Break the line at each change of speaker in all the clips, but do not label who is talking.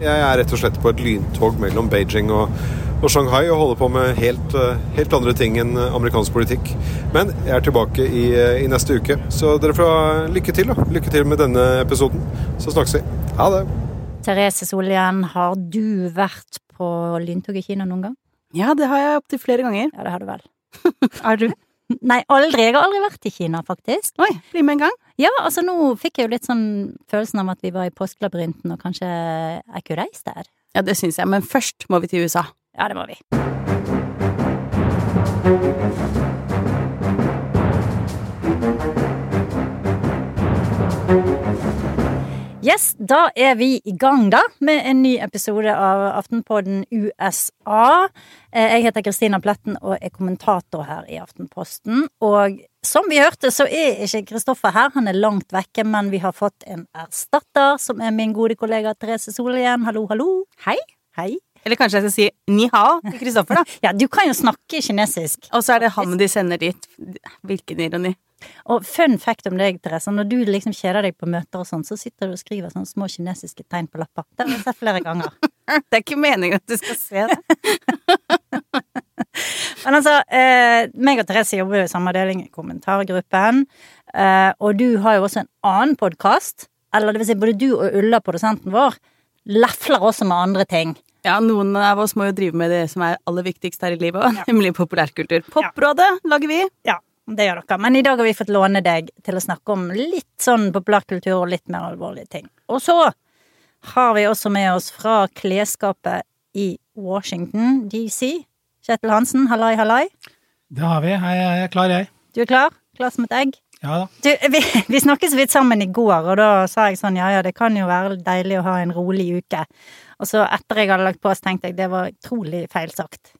Jeg er rett og slett på et lyntog mellom Beijing og, og Shanghai og holder på med helt, eh, helt, andre ting enn amerikansk politikk. Men jeg er tilbake i, i neste uke, så dere får ha lykke til. da. Lykke til med denne episoden. Så snakkes vi. Ha det.
Therese Solhjell, har du vært på lyntog i Kina noen gang?
Ja, det har jeg opptil flere ganger.
Ja, det har du vel.
er du?
Nei, aldri. Jeg har aldri vært i Kina, faktisk.
Oi, bli med en gang.
Ja, altså nå fikk jeg jo litt sånn følelsen av at vi var i påskelabyrinten, og kanskje jeg kunne reist der.
Ja, det syns jeg, men først må vi til USA.
Ja, det må vi. Yes, da er vi i gang, da, med en ny episode av Aftenpodden USA. Eh, jeg heter Kristina Pletten og er kommentator her i Aftenposten. Og som vi hørte, så er ikke Kristoffer her, han er langt vekke, men vi har fått en erstatter, som er min gode kollega Therese Solhjell. Hallo, hallo.
Hei.
Hei.
Eller kanskje jeg skal si ni hao til Kristoffer, da.
Ja, du kan jo snakke kinesisk.
Og så er det ham de sender dit. Hvilken ironi.
Og fun fact om deg, Therese, når du liksom kjeder deg på møter og sånn, så sitter du og skriver sånne små kinesiske tegn på lapper. Det har jeg sett flere ganger.
Det er ikke meningen at du skal se det.
Men altså, eh, meg og Therese jobber jo i samme avdeling i kommentargruppen, eh, og du har jo også en annen podkast. Eller det vil si, både du og Ulla, produsenten vår, lefler også med andre ting.
Ja, noen av oss må jo drive med det som er aller viktigst her i livet, ja. nemlig populærkultur. Poprådet lager vi.
Ja, det gjør dere. Men i dag har vi fått låne deg til å snakke om litt sånn populærkultur og litt mer alvorlige ting. Og så har vi også med oss fra klesskapet i Washington DC. Kjetil Hansen, hallai, hallai.
Det har vi. Jeg er klar, jeg.
Du er klar? Klar som et egg?
Ja da.
Du, vi, vi snakket så vidt sammen i går, og da sa jeg sånn ja ja, det kan jo være deilig å ha en rolig uke. Og så etter jeg hadde lagt på, så tenkte jeg det var utrolig feil sagt.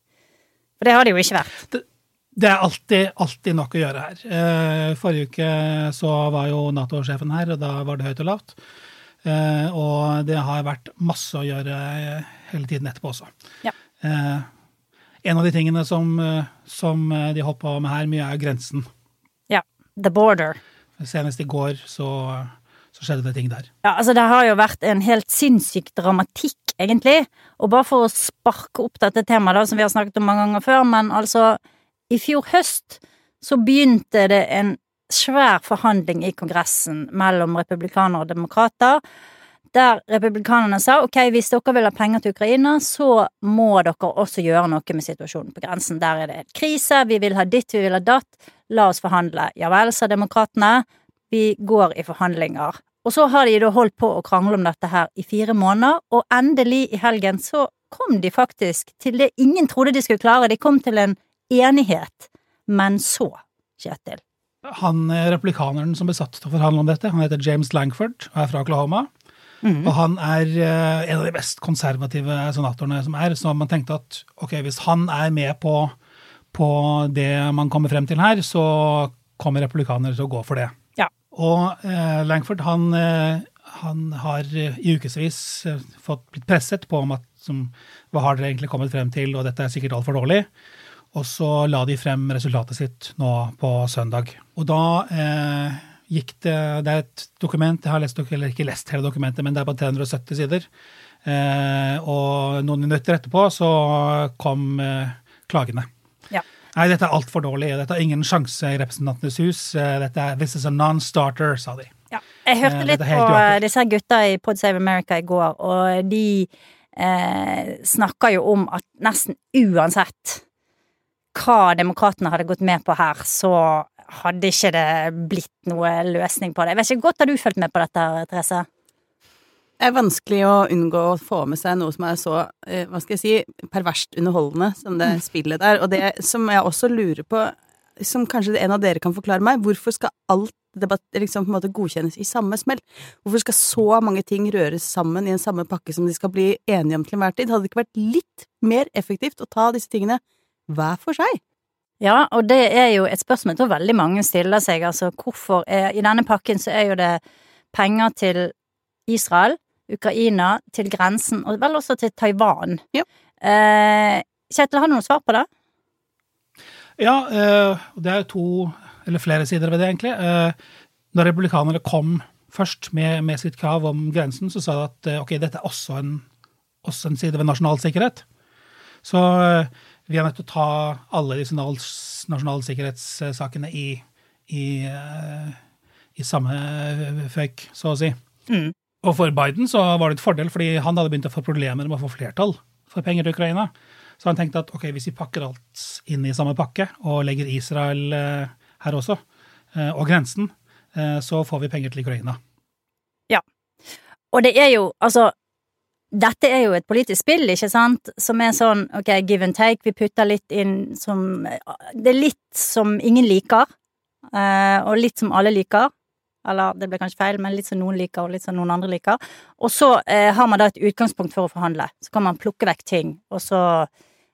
For det har det jo ikke vært.
Det, det er alltid, alltid nok å gjøre her. Eh, forrige uke så var jo Nato-sjefen her, og da var det høyt og lavt. Eh, og det har vært masse å gjøre hele tiden etterpå også.
Ja.
Eh, en av de tingene som, som de holdt på med her mye, er grensen.
Ja. The border.
Senest i går så, så skjedde det ting der.
Ja, altså det har jo vært en helt sinnssyk dramatikk, egentlig. Og bare for å sparke opp dette temaet, da, som vi har snakket om mange ganger før, men altså i fjor høst så begynte det en svær forhandling i Kongressen mellom republikanere og demokrater, der republikanerne sa ok, hvis dere vil ha penger til Ukraina, så må dere også gjøre noe med situasjonen på grensen. Der er det krise, vi vil ha ditt, vi vil ha datt, la oss forhandle. Ja vel, sa demokratene, vi går i forhandlinger. Og så har de da holdt på å krangle om dette her i fire måneder, og endelig i helgen så kom de faktisk til det ingen trodde de skulle klare, de kom til en enighet. Men så, Kjetil
Han replikaneren som ble satt til å forhandle om dette, han heter James Langford og er fra Oklahoma. Mm. Og han er uh, en av de mest konservative senatorene som er, så man tenkte at ok, hvis han er med på, på det man kommer frem til her, så kommer republikanere til å gå for det.
Ja.
Og eh, Langford han, uh, han har i ukevis fått blitt presset på om at som, hva har dere egentlig kommet frem til, og dette er sikkert altfor dårlig. Og så la de frem resultatet sitt nå på søndag. Og da eh, gikk det Det er et dokument, jeg har lest, eller ikke lest hele dokumentet, men det er på 370 sider. Eh, og noen minutter etterpå så kom eh, klagene.
Ja.
Nei, dette er altfor dårlig. Dette har ingen sjanse i Representantenes hus. Eh, dette er, This is a non-starter, sa de.
Ja. Jeg hørte
Eh,
litt på
uaktuelt.
disse gutta i Pod Save America i går, og de eh, snakker jo om at nesten uansett hva demokratene hadde gått med på her, så hadde ikke det blitt noe løsning på det. Jeg vet ikke, Godt har du fulgt med på dette, Therese?
Det er vanskelig å unngå å få med seg noe som er så, eh, hva skal jeg si, perverst underholdende som det spillet der. Og det som jeg også lurer på, som kanskje en av dere kan forklare meg, hvorfor skal alt debatt liksom på en måte godkjennes i samme smell? Hvorfor skal så mange ting røres sammen i en samme pakke som de skal bli enige om til enhver tid? Hadde det ikke vært litt mer effektivt å ta disse tingene hver for seg?
Ja, og det er jo et spørsmål som veldig mange stiller seg. Altså hvorfor er I denne pakken så er jo det penger til Israel, Ukraina, til grensen, og vel også til Taiwan.
Ja.
Eh, Kjetil, har du noe svar på det?
Ja, eh, det er to, eller flere sider ved det, egentlig. Eh, Når republikanere kom først med, med sitt krav om grensen, så sa de at eh, ok, dette er også en også en side ved nasjonal sikkerhet. Så eh, vi er nødt til å ta alle disse nasjonale sikkerhetssakene i, i, eh, i samme føyk, så å si.
Mm.
Og for Biden så var det et fordel, fordi han hadde begynt å få problemer med å få flertall for penger til Ukraina. Så han tenkte at ok, hvis vi pakker alt inn i samme pakke og legger Israel eh, her også, eh, og grensen, så får vi penger til Ukraina.
Ja. Og det er jo, altså dette er jo et politisk spill, ikke sant, som er sånn ok, give and take, vi putter litt inn som Det er litt som ingen liker, og litt som alle liker. Eller det ble kanskje feil, men litt som noen liker, og litt som noen andre liker. Og så eh, har man da et utgangspunkt for å forhandle. Så kan man plukke vekk ting, og så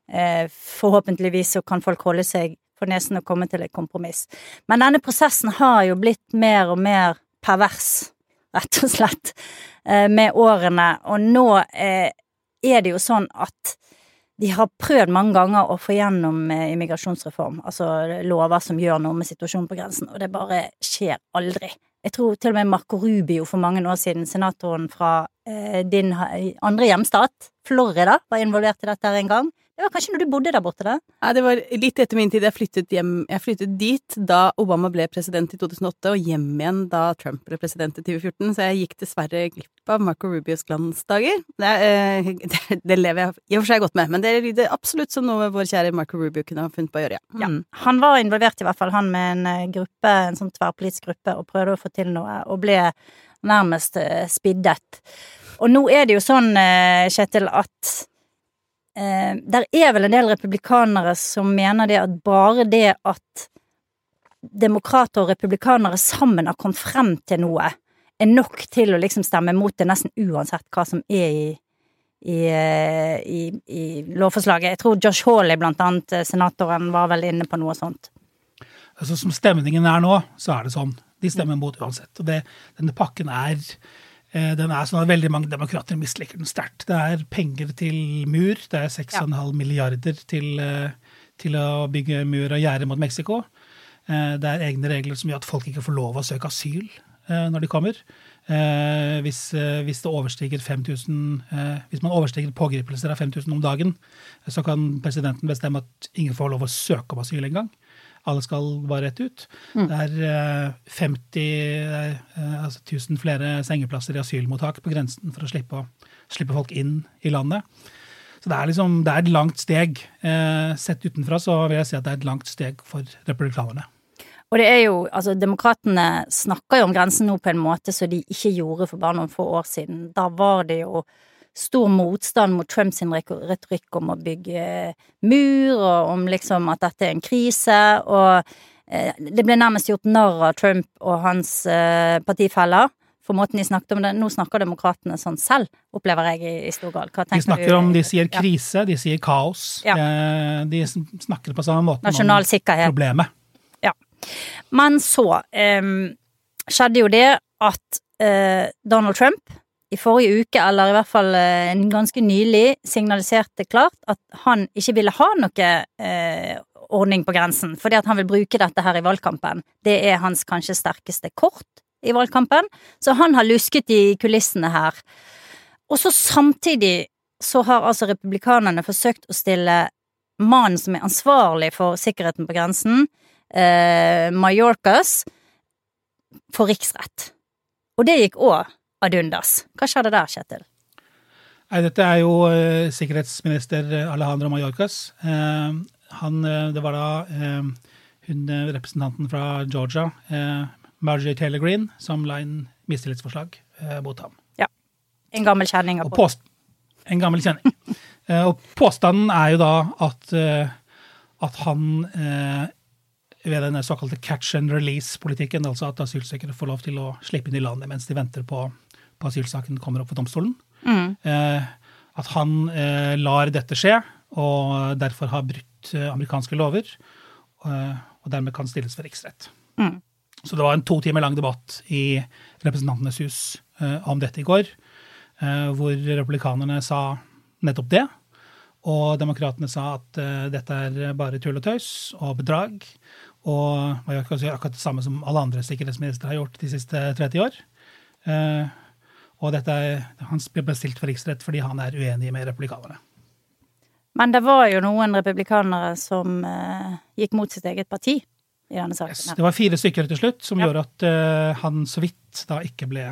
eh, forhåpentligvis så kan folk holde seg for nesen og komme til et kompromiss. Men denne prosessen har jo blitt mer og mer pervers, rett og slett, eh, med årene. Og nå eh, er det jo sånn at de har prøvd mange ganger å få gjennom eh, immigrasjonsreform, altså lover som gjør noe med situasjonen på grensen, og det bare skjer aldri. Jeg tror til og med Marco Rubio for mange år siden, senatoren fra din andre hjemstat, Florida, var involvert i dette en gang. Det var kanskje når du bodde der borte, da?
Nei, det var litt etter min tid. Jeg flyttet hjem Jeg flyttet dit da Obama ble president i 2008, og hjem igjen da Trump ble president i 2014, så jeg gikk dessverre glipp av Marco Rubios glansdager. Det, eh, det, det, lever jeg i og for seg godt med, men det lyder absolutt som noe vår kjære Marco Rubio kunne ha funnet på å gjøre,
ja. Mm. Han var involvert i hvert fall, han med en eh, gruppe, en sånn tverrpolitisk gruppe, og prøvde å få til noe, og ble nærmest eh, spiddet. Og nå er det jo sånn, Kjetil, at eh, Der er vel en del republikanere som mener det at bare det at demokrater og republikanere sammen har kommet frem til noe, er nok til å liksom stemme mot det nesten uansett hva som er i, i, eh, i, i lovforslaget. Jeg tror Josh Hawley, blant annet eh, senatoren, var vel inne på noe sånt.
Altså Som stemningen er nå, så er det sånn. De stemmer mot uansett. Og det, denne pakken er den er sånn at Veldig mange demokrater misliker den sterkt. Det er penger til mur. Det er 6,5 ja. milliarder til, eh, til, å bygge mur og gjerde mot Mexico. Eh, det er egne regler som gjør at folk ikke får lov å søke asyl når de kommer. Hvis, hvis, det overstiger 5000, hvis man overstiger pågripelser av 5000 om dagen, så kan presidenten bestemme at ingen får lov å søke om asyl engang. Alle skal bare rett ut. Mm. Det er 50 eh, eh, altså 1000 flere sengeplasser i asylmottak på grensen for å slippe, slippe folk inn i landet. Så det er, liksom, det er et langt steg. Eh, sett utenfra så vil jeg si at det er et langt steg for republikanerne.
Og det er jo, altså Demokratene snakker jo om grensen nå på en måte som de ikke gjorde for bare noen få år siden. Da var det jo stor motstand mot Trumps retorikk om å bygge mur, og om liksom at dette er en krise, og eh, det ble nærmest gjort narr av Trump og hans eh, partifeller for måten de snakket om det. Nå snakker demokratene sånn selv, opplever jeg i, i stor grad.
de snakker du? om, de sier krise, ja. de sier kaos. Ja. Eh, de snakker på samme måte
Nasjonal om sikkerhet.
problemet.
Ja. Men så um, skjedde jo det at uh, Donald Trump i forrige uke, eller i hvert fall en ganske nylig, signaliserte klart at han ikke ville ha noe eh, ordning på grensen, fordi at han vil bruke dette her i valgkampen. Det er hans kanskje sterkeste kort i valgkampen, så han har lusket i kulissene her. Og så samtidig så har altså republikanerne forsøkt å stille mannen som er ansvarlig for sikkerheten på grensen, eh, Mallorcas, for riksrett. Og det gikk òg ad undas. Hva skjedde der, Kjetil?
Nei, dette er jo uh, sikkerhetsminister Alejandro Mallorcas. Uh, han, uh, det var da hun representanten fra Georgia, Marjorie Taylor Green, som la inn mistillitsforslag mot ham.
Ja. En gammel kjenning.
Og påst en gammel kjenning. og påstanden er jo da at, at han ved den såkalte catch and release-politikken, altså at asylsøkere får lov til å slippe inn i landet mens de venter på på asylsaken kommer opp for domstolen. Mm. Eh, at han eh, lar dette skje, og derfor har brutt eh, amerikanske lover. og dermed kan stilles for riksrett. Mm. Så det var en to timer lang debatt i Representantenes hus om dette i går, hvor republikanerne sa nettopp det. Og demokratene sa at dette er bare tull og tøys og bedrag. Og man gjør akkurat det samme som alle andre sikkerhetsministre har gjort de siste 30 år. Og dette, han ble bestilt for riksrett fordi han er uenig med republikanerne.
Men det var jo noen republikanere som eh, gikk mot sitt eget parti i denne saken. Yes,
Det var fire stykker til slutt som
Ja.
gjorde at eh, han så vidt da ikke ble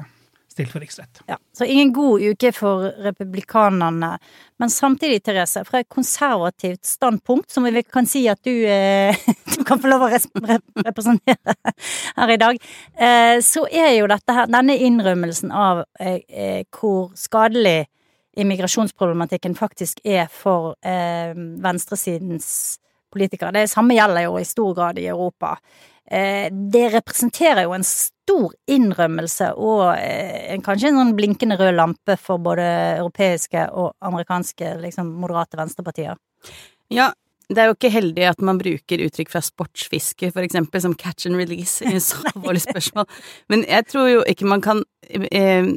stilt for riksrett.
Ja, så ingen god uke for republikanerne. Men samtidig, Therese, fra et konservativt standpunkt, som vi kan si at du, eh, du kan få lov å representere her i dag, eh, så er jo dette her, denne innrømmelsen av eh, eh, hvor skadelig immigrasjonsproblematikken faktisk er for eh, venstresidens politikere. Det samme gjelder jo i stor grad i Europa. Eh, det representerer jo en stor innrømmelse og eh, kanskje en sånn blinkende rød lampe for både europeiske og amerikanske liksom, moderate venstrepartier.
Ja, det er jo ikke heldig at man bruker uttrykk fra sportsfiske, for eksempel, som catch and release i så alvorlige spørsmål. Men jeg tror jo ikke man kan eh,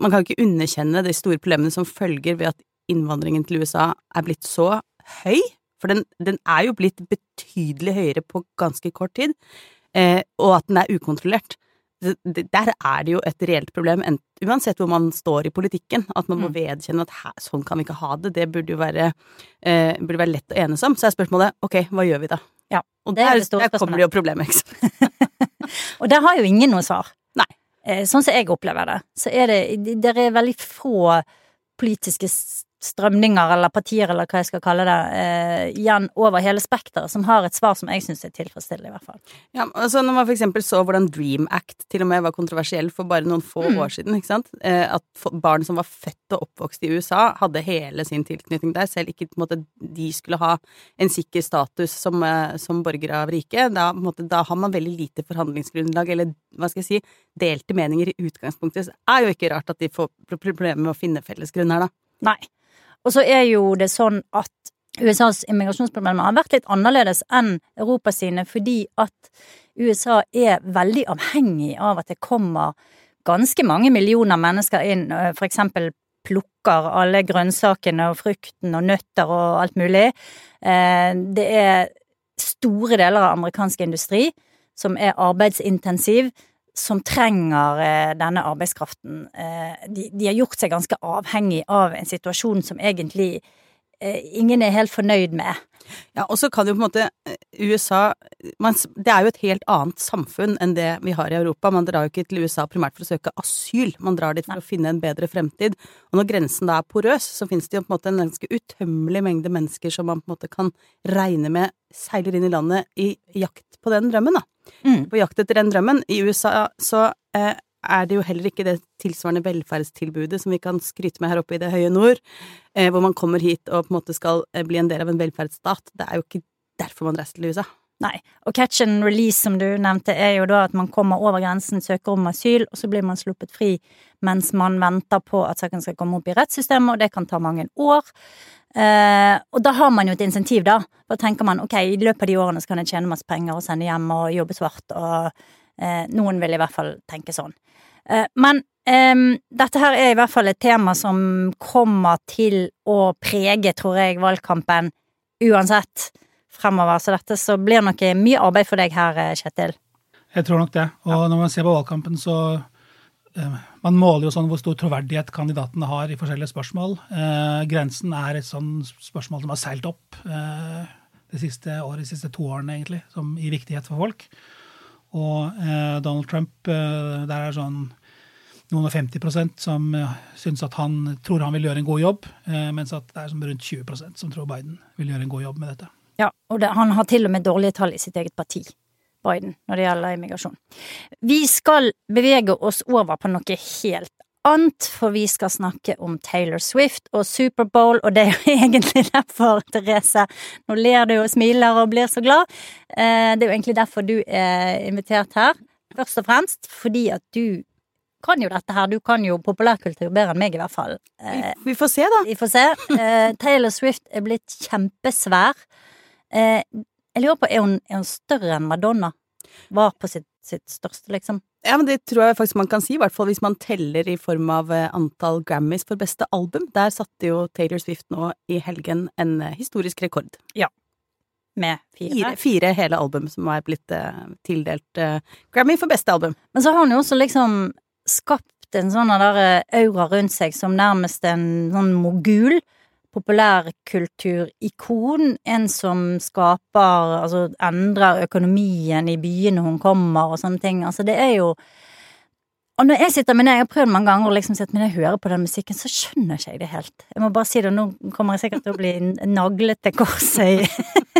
Man kan ikke underkjenne de store problemene som følger ved at innvandringen til USA er blitt så høy. For den, den er jo blitt betydelig høyere på ganske kort tid, eh, og at den er ukontrollert. Det- det- Der er det jo et reelt problem, uansett hvor man står i politikken. At man må
Mm.
vedkjenne at her, sånn kan vi ikke ha det. Det burde jo være, eh, burde være lett å enes om. Så er spørsmålet ok, hva gjør vi da?
Ja,
Og
det er
der, der kommer det jo problemer, ikke sant.
Og der har jo ingen noe svar.
Nei.
Eh, Sånn som jeg opplever det, så er det Det er veldig få politiske strømninger eller partier, eller hva jeg skal kalle det, eh, igjen over hele spekteret, som har et svar som jeg syns er tilfredsstillende, i hvert fall.
Ja, altså Når man for eksempel så hvordan Dream Act til og med var kontroversiell for bare noen få
Mm.
år siden, ikke sant. Eh, at barn som var født og oppvokst i USA, hadde hele sin tilknytning der, selv ikke på en måte, de skulle ha en sikker status som, eh, som borgere av riket. Da, måte, da har man veldig lite forhandlingsgrunnlag, eller hva skal jeg si, delte meninger i utgangspunktet. Så det er jo ikke rart at de får problemer med å finne felles grunn her, da.
Nei. Og så er jo det sånn at USAs immigrasjonsproblemer har vært litt annerledes enn Europa sine, fordi at USA er veldig avhengig av at det kommer ganske mange millioner mennesker inn, for eksempel plukker alle grønnsakene og frukten og nøtter og alt mulig. Eh, Det er store deler av amerikansk industri som er arbeidsintensiv, som trenger eh, denne arbeidskraften. Eh, de, de har gjort seg ganske avhengig av en situasjon som egentlig eh, ingen er helt fornøyd med.
Ja, og så kan jo på en måte eh, USA man, Det er jo et helt annet samfunn enn det vi har i Europa. Man drar jo ikke til USA primært for å søke asyl, man drar dit for å finne en bedre fremtid. Og når grensen da er porøs, så finnes det jo på en måte en ganske utømmelig mengde mennesker som man på en måte kan regne med seiler inn i landet i jakt på den drømmen, da.
Mm.
På jakt etter den drømmen. I USA så eh, er det jo heller ikke det tilsvarende velferdstilbudet som vi kan skryte med her oppe i det høye nord, eh, hvor man kommer hit og på en måte skal eh, bli en del av en velferdsstat. Det er jo ikke derfor man reiser til USA.
Nei. Og catch and release, som du nevnte, er jo da at man kommer over grensen, søker om asyl, og så blir man sluppet fri mens man venter på at saken skal komme opp i rettssystemet, og det kan ta mange år. Eh, og da har man jo et insentiv, da. Da tenker man ok, i løpet av de årene så kan jeg tjene masse penger og sende hjem og jobbe svart, og eh, noen vil i hvert fall tenke sånn. Eh, men um, dette her er i hvert fall et tema som kommer til å prege, tror jeg, valgkampen uansett fremover. Så dette så blir nok mye arbeid for deg her, eh, Kjetil.
Jeg tror nok det. Og når man ser på valgkampen, så eh, Man måler jo sånn hvor stor troverdighet kandidatene har i forskjellige spørsmål. Eh, grensen er et sånn spørsmål som har seilt opp eh, det siste året, de siste to årene, egentlig, som i viktighet for folk. Og eh, Donald Trump, eh, der er sånn noen og 50 som eh, syns at han tror han vil gjøre en god jobb, eh, mens at det er rundt 20% som tror Biden vil gjøre en god jobb med dette.
Ja, og det, han har til og med dårlige tall i sitt eget parti, Biden, når det gjelder immigrasjon. Vi skal bevege oss over på noe helt annet, for vi skal snakke om Taylor Swift og Superbowl, og det er jo egentlig derfor, Therese, nå ler du og smiler og blir så glad. Eh, Det er jo egentlig derfor du er invitert her, først og fremst fordi at du kan jo dette her, du kan jo populærkultur bedre enn meg i hvert fall. Eh,
Vi får se, da.
vi får se. Eh, Taylor Swift er blitt kjempesvær. Eh, jeg lurer på, er hun, er hun større enn Madonna? Var på sitt, sitt største, liksom?
Ja, men Det tror jeg faktisk man kan si, i hvert fall hvis man teller i form av eh, antall Grammys for beste album. Der satte jo Taylor Swift nå i helgen en eh, historisk rekord.
Med fire.
Fire, fire hele album som er blitt eh, tildelt eh, Grammy for beste album.
Men så har hun jo også liksom skapt en sånn eh, aura rundt seg som nærmest en sånn mogul. Populærkulturikon. En som skaper Altså endrer økonomien i byene hun kommer, og sånne ting. Altså, det er jo og når jeg sitter med det, jeg har prøvd mange ganger å liksom si at når jeg hører på den musikken, så skjønner ikke jeg det helt. Jeg må bare si det, og nå kommer jeg sikkert til å bli naglet til korset i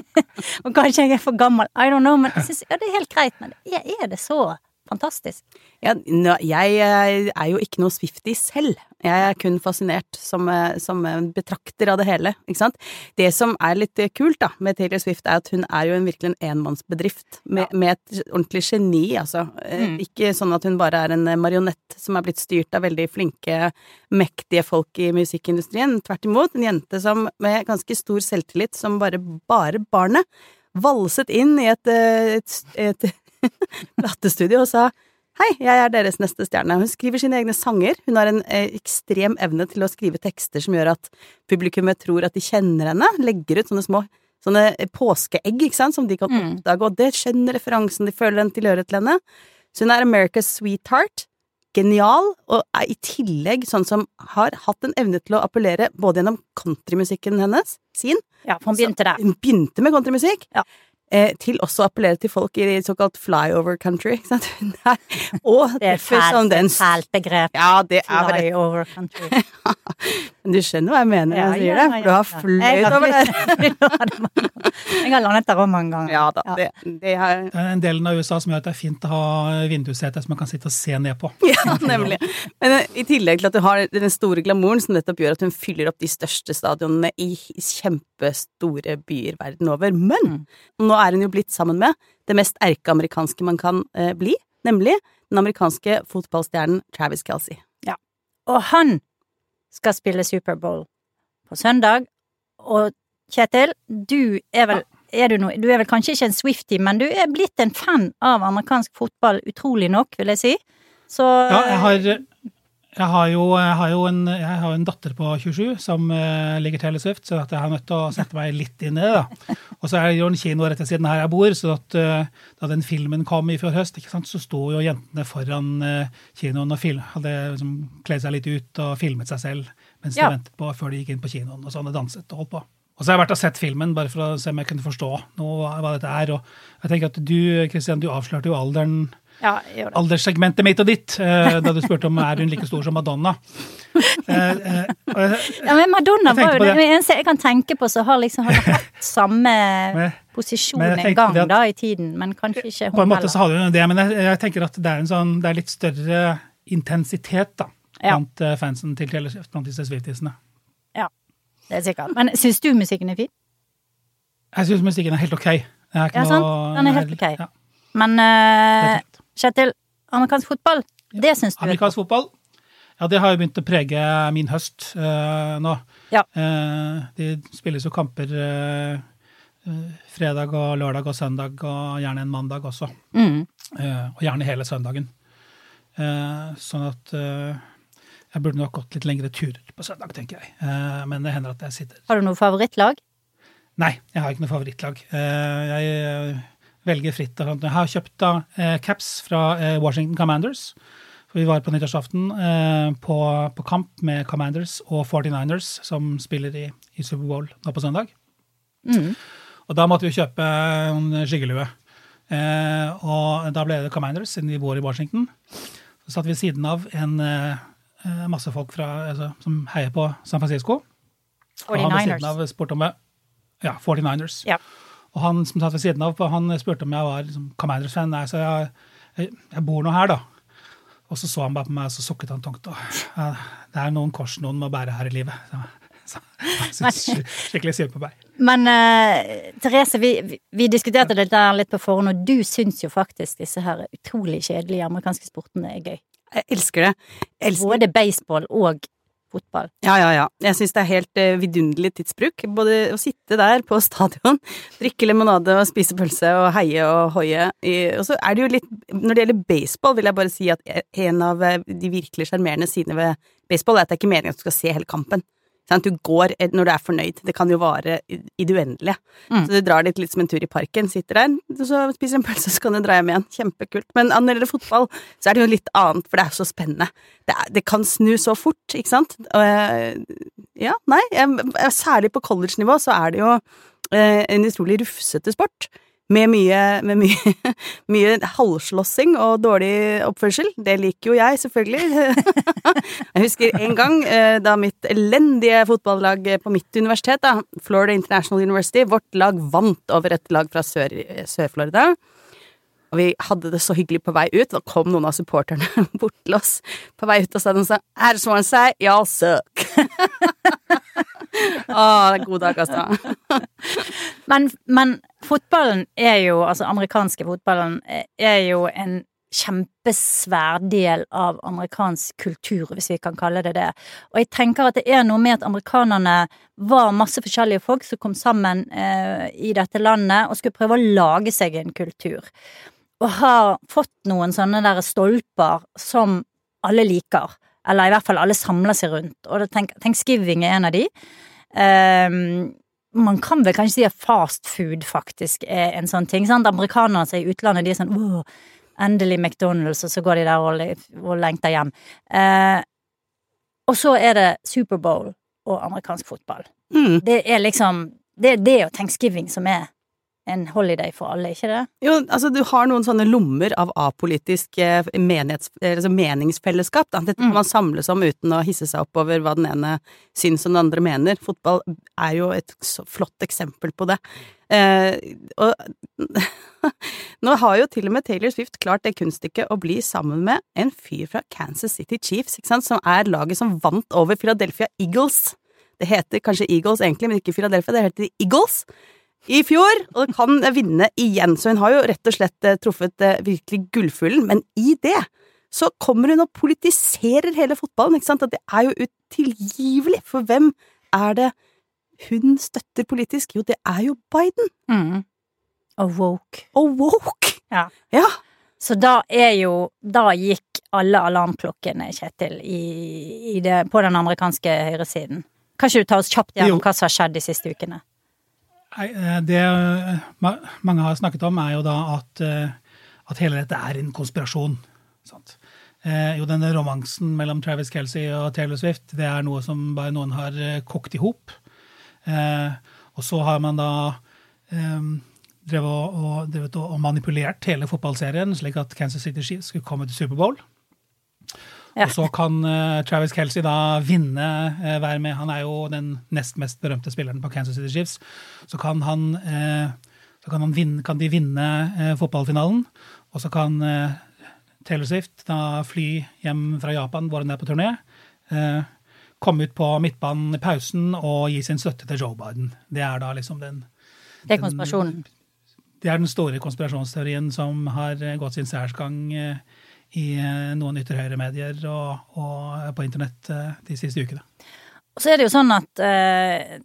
Og kanskje jeg er for gammel, I don't know, men jeg synes, ja, det er helt greit. Men er det så fantastisk?
Ja, jeg eh, er jo ikke noe Swifty selv. Jeg er kun fascinert som, eh, som betrakter av det hele, ikke sant. Det som er litt eh, kult da, med Taylor Swift, er at hun er jo en virkelig en enmannsbedrift med, med et ordentlig geni, altså.
Mm.
Ikke sånn at hun bare er en marionett som er blitt styrt av veldig flinke, mektige folk i musikkindustrien. Tvert imot, en jente som med ganske stor selvtillit, som bare, bare barnet, valset inn i et, et, et platestudio og sa Hei, jeg er deres neste stjerne. Hun skriver sine egne sanger. Hun har en eh, ekstrem evne til å skrive tekster som gjør at publikummet tror at de kjenner henne. Legger ut sånne små sånne påskeegg, ikke sant, som de kan
Mm.
oppdage, og det skjønner referansen, de føler en tilhørighet til henne. Så hun er America's sweetheart. Genial, og er i tillegg sånn som har hatt en evne til å appellere både gjennom countrymusikken hennes, sin,
Ja, for hun begynte der.
hun begynte med countrymusikk.
Ja.
Eh, til også å appellere til folk i såkalt flyover country. Ikke sant? Og
Det er et fælt,
den
fælt begrep.
Ja, det er
flyover country.
Men du skjønner hva jeg mener når
Ja,
jeg sier det? For du har
ja.
Fløyet over der.
Jeg har landet der òg mange ganger.
Ja da, det, det er
er en del av USA som gjør at det er fint å ha vindusseter som man kan sitte og se ned på.
Ja, nemlig. Men eh, i tillegg til at du har den store glamouren som nettopp gjør at hun fyller opp de største stadionene i kjempestore byer verden over. Men nå er hun jo blitt sammen med det mest erkeamerikanske man kan eh, bli, nemlig den amerikanske fotballstjernen Travis Kelsey. Ja.
Og han skal spille Superbowl på søndag. Og Kjetil, du er vel er du, no, du er vel kanskje ikke en Swifty, men du er blitt en fan av amerikansk fotball, utrolig nok, vil jeg si. Så
Ja, jeg har, jeg har, jo, jeg har jo en, jeg har jo en datter på 27 som uh, ligger Taylor Swift, så at jeg har nødt til å sette meg litt inn i det. da. Og så er det jo en kino rett ved siden her jeg bor, så at, uh, da den filmen kom i fjor høst, sant, så sto jo jentene foran uh, kinoen og film, hadde liksom kledd seg litt ut og filmet seg selv mens de ventet på før de gikk inn på kinoen og sånn, og danset og holdt på. Og så har jeg vært og sett filmen bare for å se om jeg kunne forstå noe, hva dette er. Og jeg tenker at du, Kristian, du avslørte jo alderen
ja,
alderssegmentet mitt og ditt eh, da du spurte om er hun like stor som Madonna. Eh, eh,
Ja, men Madonna var jo
den
eneste jeg kan tenke på som har liksom har hatt samme
Men-
posisjon
men
en gang
at-
da i tiden, men kanskje ikke hun
på en måte så
heller.
hadde hun det, men jeg, jeg tenker at det er en sånn, det er litt større intensitet da,
Ja.
blant ja. fansen til Taylor Swift, blant disse Swiftiesene.
Det er sikkert. Men syns du musikken er fin?
Jeg syns musikken er helt ok. Er
Ja, sant. Den er helt ok.
Ja,
Men uh. Kjetil, amerikansk fotball, det syns du er
Amerikansk fotball, ja, det har jo begynt å prege min høst uh, nå.
Ja.
Uh, de spilles jo kamper eh, eh, fredag og lørdag og søndag, og gjerne en mandag også.
mm.
Eh, og gjerne hele søndagen. Eh, sånn at eh, jeg burde nok gått litt lengre turer på søndag, tenker jeg. Eh, men det hender at jeg sitter
Har du noe favorittlag?
Nei, jeg har ikke noe favorittlag. Eh, jeg eh, velger fritt. Jeg har kjøpt da eh, caps fra eh, Washington Commanders. For vi var på nyttårsaften eh, på, på kamp med Commanders og 49ers, som spiller i, i Superbowl nå på søndag.
Mm.
Og da måtte vi kjøpe en skyggelue. Eh, og da ble det Commanders, siden vi bor i Washington. Så satt vi ved siden av en eh, eh, masse folk fra, altså, som heier på San Francisco. Og han ved siden
49ers.
av spurte om Ja, 49ers.
Ja.
Og han som satt ved siden av, han spurte om jeg var liksom, Commanders-fan. Nei, så jeg, jeg, jeg bor nå her, da. Og så så han bare på meg, og så sukket han tungt. Og, ja, det er noen kors noen må bære her i livet. Så, så jeg syns skikkelig synd på meg.
Men uh, Therese, vi, vi, diskuterte det der litt på forhånd, og du syns jo faktisk disse her utrolig kjedelige amerikanske sportene er gøy.
Jeg elsker det. Jeg elsker
Både baseball og fotball.
Ja, ja, ja. Jeg syns det er helt uh, vidunderlig tidsbruk. Både å sitte der på stadion, drikke limonade og spise pølse og heie og hoie. Og så er det jo litt Når det gjelder baseball, vil jeg bare si at en av eh, de virkelig sjarmerende sidene ved baseball er at det er ikke meningen at du skal se hele kampen. Sant? Du går eh, når du er fornøyd. Det kan jo vare i i det uendelige.
Mm.
Så du drar dit litt som en tur i parken, sitter der, så spiser en pølse, så kan du dra hjem igjen. Kjempekult. Men når det gjelder fotball, så er det jo litt annet, for det er så spennende. Det, er, det kan snu så fort, ikke sant? Og, eh, ja, nei, jeg, særlig på college-nivå så er det jo eh, en utrolig rufsete sport. Med mye, med mye, mye halvslåssing og dårlig oppførsel. Det liker jo jeg, selvfølgelig. Jeg husker en gang eh, da mitt elendige fotballag på mitt universitet, da, Florida International University, vårt lag vant over et lag fra Sør- Sør-Florida. Og vi hadde det så hyggelig på vei ut. Da kom noen av supporterne bort til oss på vei ut og sa de sånn just wanna say y'all suck. Å, det er god dag, altså.
Men, men fotballen er jo, altså amerikanske fotballen, eh, er jo en kjempesvær del av amerikansk kultur, hvis vi kan kalle det det. Og jeg tenker at det er noe med at amerikanerne var masse forskjellige folk som kom sammen eh, i dette landet og skulle prøve å lage seg en kultur. Og har fått noen sånne der stolper som alle liker. Eller i hvert fall alle samler seg rundt. Og tenk, Thanksgiving er en av de. Ehm, man kan vel kanskje si at fast food faktisk er en sånn ting. Sant? Amerikanere er i utlandet, de er sånn åh, endelig McDonald's, og så går de der og, og lengter hjem. Uh, og så er det Superbowl og amerikansk fotball.
Mm.
Det er liksom Det er det og thanksgiving som er en holiday for alle, ikke det?
Jo, altså du har noen sånne lommer av apolitisk eh, eh, altså meningsfellesskap. Da. Dette kan
Mm.
man samles om uten å hisse seg opp over hva den ene syns og den andre mener. Fotball er jo et så flott eksempel på det. Eh, og nå har jo til og med Taylor Swift klart det kunststykket å bli sammen med en fyr fra Kansas City Chiefs, ikke sant, som er laget som vant over Philadelphia Eagles. Det heter kanskje Eagles egentlig, men ikke Philadelphia, det heter Eagles i fjor, og kan vinne igjen. Så hun har jo rett og slett eh, truffet eh, virkelig gullfuglen, men i det så kommer hun og politiserer hele fotballen, ikke sant, og det er jo utilgivelig, for hvem er det hun støtter politisk? Jo, det er jo Biden.
Mm. Og woke.
Og woke!
Ja.
Ja.
Så da er jo Da gikk alle alarmklokkene, Kjetil, i, i det, på den amerikanske høyresiden. Kan ikke du ta oss kjapt gjennom
Jo.
hva som har skjedd de siste ukene?
Eh, Det eh, mange har snakket om, er jo da at, eh, at hele dette er en konspirasjon. Sant? Jo, denne romansen mellom Travis Kelsey og Taylor Swift, det er noe som bare noen har kokt i hop. Og så har man da drevet og, drevet og manipulert hele fotballserien, slik at Kansas City Chiefs skulle komme til Superbowl.
Ja.
Og så kan uh, Travis Kelsey da vinne, uh, være med. Han er jo den nest mest berømte spilleren på Kansas City Chiefs. Så kan han, uh, så kan han vinne, kan de vinne eh, fotballfinalen, og så kan eh, Taylor Swift da fly hjem fra Japan, hvor hun er på turné. Eh, komme ut på midtbanen i pausen og gi sin støtte til Joe Biden. Det er da liksom den
Det er konspirasjonen.
det er den store konspirasjonsteorien som har eh, gått sin særsgang eh, i eh, noen ytre høyre-medier og, og på internett eh, de siste ukene.
Og så er det jo sånn at eh,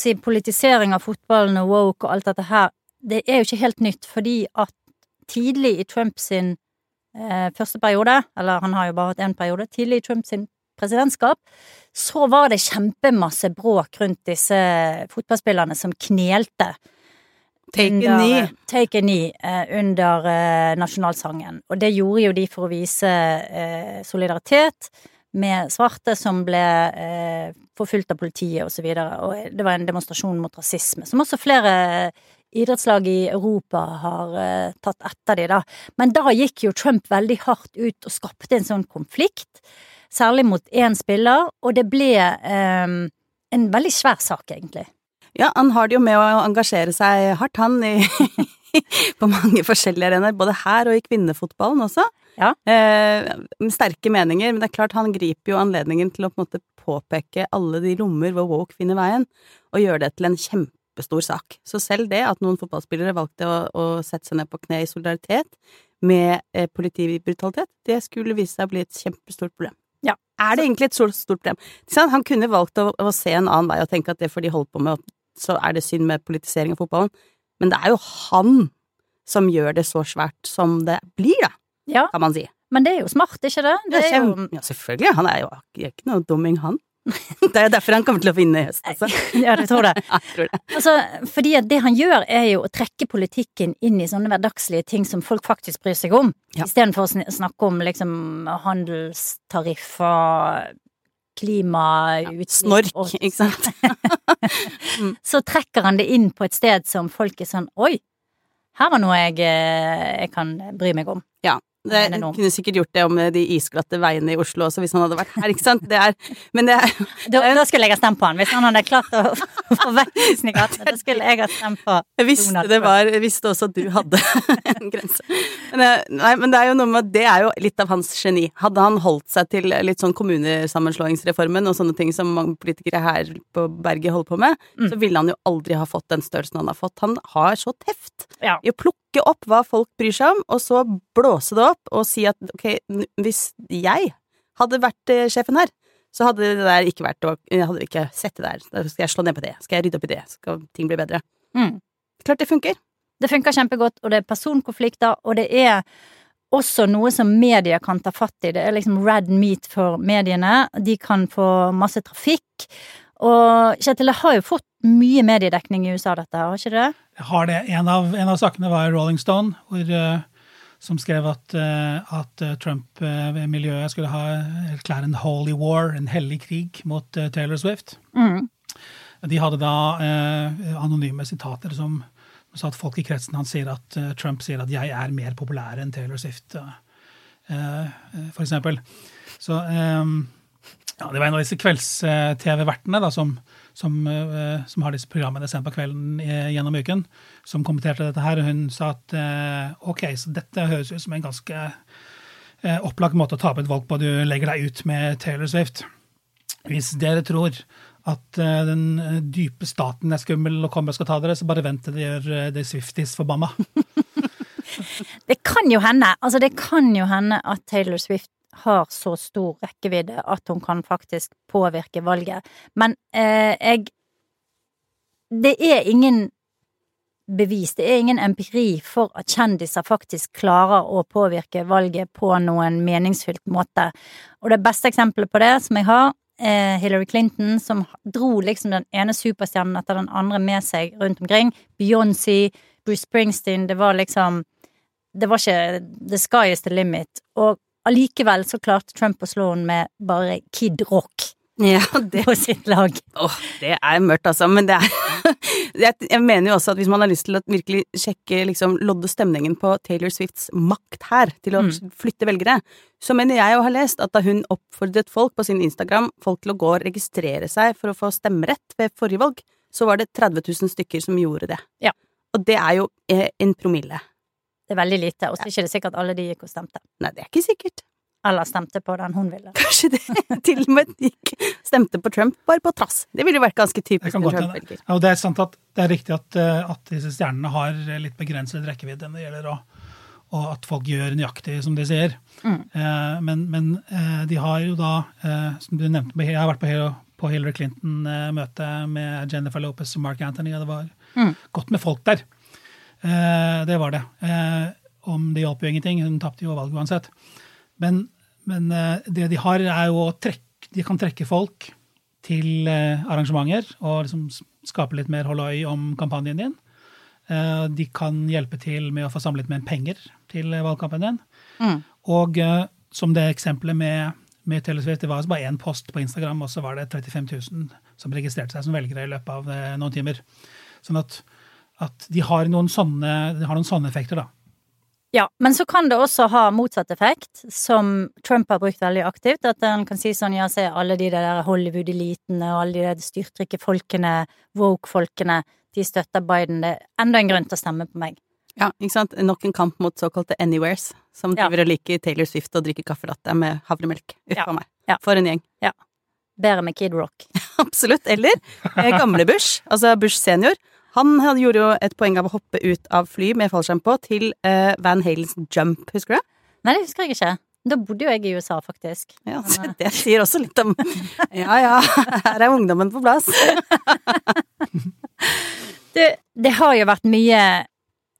si, politisering av fotballen og woke og alt dette her, det er jo ikke helt nytt, fordi at tidlig i Trumps eh, første periode, eller han har jo bare hatt én periode, tidlig i Trumps presidentskap, så var det kjempemasse bråk rundt disse fotballspillerne som knelte
Take a knee.
Take a knee eh, under eh, nasjonalsangen. Og det gjorde jo de for å vise eh, solidaritet med svarte som ble eh, forfulgt av politiet og så. Og det var en demonstrasjon mot rasisme, som også flere idrettslag i Europa har uh, tatt etter de da. Men da gikk jo Trump veldig hardt ut og skapte en sånn konflikt, særlig mot én spiller, og det ble um, en veldig svær sak, egentlig.
Ja, han har det jo med å engasjere seg hardt, han, i, på mange forskjellige arenaer, både her og i kvinnefotballen også.
Ja.
Eh, med sterke meninger, men det er klart han griper jo anledningen til å på en måte påpeke alle de lommer hvor woke finner veien, og gjøre det til en kjempestor sak. Så selv det at noen fotballspillere valgte å, å sette seg ned på kne i solidaritet med eh, politibrutalitet, det skulle vise seg å bli et kjempestort problem.
Ja.
Er det egentlig et stort, stort problem? Han kunne valgt å, å se en annen vei og tenke at det får de holde på med, så er det synd med politisering av fotballen. Men det er jo han som gjør det så svært som det blir, da,
Ja,
kan man si.
men det er jo smart, ikke det?
Det er
jo
ja, selvfølgelig. Han er jo ikke noe dumming, han. Det er jo derfor han kommer til å vinne i høst, altså.
Ja, du tror det?
Ja, jeg tror det.
Altså, fordi det han gjør er jo å trekke politikken inn i sånne hverdagslige ting som folk faktisk bryr seg om,
Ja.
istedenfor å snakke om liksom handelstariffer, klimautslipp
Snork,
og-
ikke sant.
Så trekker han det inn på et sted som folk er sånn oi, her var noe jeg, eh, jeg kan bry meg om.
Ja. Det, kunne sikkert gjort det om de isglatte veiene i Oslo også, hvis han hadde vært her, ikke sant. Det er, men det er
Da, da skulle jeg ha stemt på han, hvis han hadde klart å få vekk i gatene. Da skulle jeg ha stemt på
Jeg visste det var Jeg visste også at du hadde en grense. Men, eh, nei, men det er jo noe med at det er jo litt av hans geni. Hadde han holdt seg til litt sånn kommunesammenslåingsreformen og sånne ting som mange politikere her på berget holder på med,
Mm.
så ville han jo aldri ha fått den størrelsen han har fått. Han har så teft
Ja.
i å plukke opp hva folk bryr seg om, og så blåse det opp og si at ok, hvis jeg hadde vært eh, sjefen her, så hadde det der ikke vært Jeg hadde ikke sett det der. Da skal jeg slå ned på det. Skal jeg rydde opp i det? Skal ting bli bedre?
Mm.
Klart det funker.
Det funker kjempegodt, og det er personkonflikter, og det er også noe som media kan ta fatt i. Det er liksom red meat for mediene. De kan få masse trafikk. Og Kjetil, det har jo fått mye mediedekning i USA, dette har ikke det?
har det. En av, en av sakene var Rolling Stone, hvor, eh, som skrev at, uh, at eh, Trump-miljøet skulle ha erklære en holy war, en hellig krig, mot eh, Taylor Swift.
Mm.
De hadde da eh, anonyme sitater som sa at folk i kretsen hans sier at uh, Trump sier at 'jeg er mer populær enn Taylor Swift', uh, uh, for eksempel. Så um, ja, det var en av disse kvelds-TV-vertene som, som, eh, som har disse programmene sendt på kvelden eh, gjennom uken, som kommenterte dette her. og Hun sa at eh, ok, så dette høres ut som en ganske opplagt måte å tape et valg på. Du legger deg ut med Taylor Swift. Hvis dere tror at den dype staten er skummel og kommer og skal ta dere, så bare vent til de gjør det Swifties forbanna.
Det kan jo hende, altså det kan jo hende at Taylor Swift har så stor rekkevidde at hun kan faktisk påvirke valget. Men eh, jeg Det er ingen bevis, det er ingen empiri for at kjendiser faktisk klarer å påvirke valget på noen meningsfylt måte. Og det beste eksempelet på det som jeg har, er Hillary Clinton, som dro liksom den ene superstjernen etter den andre med seg rundt omkring. Beyoncé, Bruce Springsteen, det var liksom det var ikke the sky is the limit. Og allikevel så klarte Trump å slå henne med bare Kid Rock
Ja, det,
på sitt lag.
åh, det er mørkt, altså. Men det er jeg, mener jo også at hvis man har lyst til å virkelig sjekke liksom, lodde stemningen på Taylor Swifts makt her, til å
Mm.
flytte velgere, så mener jeg å ha lest at da hun oppfordret folk på sin Instagram folk til å gå og registrere seg for å få stemmerett ved forrige valg, så var det 30 000 stykker som gjorde det.
Ja.
Og det er jo eh, en promille.
Det er veldig lite, og så er det ikke sikkert sikkert alle de gikk og stemte.
Nei, det er ikke sikkert.
Eller stemte på den hun ville.
Kanskje det til og med gikk stemte på Trump bare på trass. Det ville vært ganske typisk
kan
en. Trump-velger.
Ja, og det er sant at det er riktig at, eh, at disse stjernene har litt begrenset rekkevidde når det gjelder å og at folk gjør nøyaktig som de sier.
Mm.
Eh, men men eh, de har jo da, eh, som du nevnte, jeg har vært på, på Hillary Clinton-møte med Jennifer Lopez og Mark Anthony, og det var
Mm.
godt med folk der. Eh, det var det. Eh, om det hjalp jo ingenting, hun tapte jo valget uansett. Men, men eh, det de har, er jo å trekke De kan trekke folk til arrangementer og liksom skape litt mer holloi om kampanjen din. Eh, de kan hjelpe til med å få samlet mer penger til valgkampen din.
Mm.
Og som det eksempelet med, med Taylor Swift, det var altså bare én post på Instagram, og så var det 35 000 som registrerte seg som velgere i løpet av noen timer. Sånn at, at de, har noen sånne, har noen sånne effekter, da.
Ja, men så kan det også ha motsatt effekt, som Trump har brukt veldig aktivt. At han kan si sånn, ja, se alle de der Hollywood-elitene og alle de der styrtrike folkene, woke-folkene, de støtter Biden. Det er enda en grunn til å stemme på meg.
Ja, ikke sant. Nok en kamp mot såkalte anywheres, som
Ja.
driver og liker Taylor Swift og drikker kaffelatte med havremelk. Uff
Ja.
meg.
Ja.
For en gjeng. Ja.
Bedre med Kid Rock.
Absolutt. Eller eh, gamle Bush, altså Bush senior. Han gjorde jo et poeng av å hoppe ut av fly med fallskjerm på til uh, Van Halens Jump, husker du det?
Nei, det husker jeg ikke. Da bodde jo jeg i USA, faktisk.
Ja, det sier også litt om Ja ja, her er ungdommen på plass.
Det, det har jo vært mye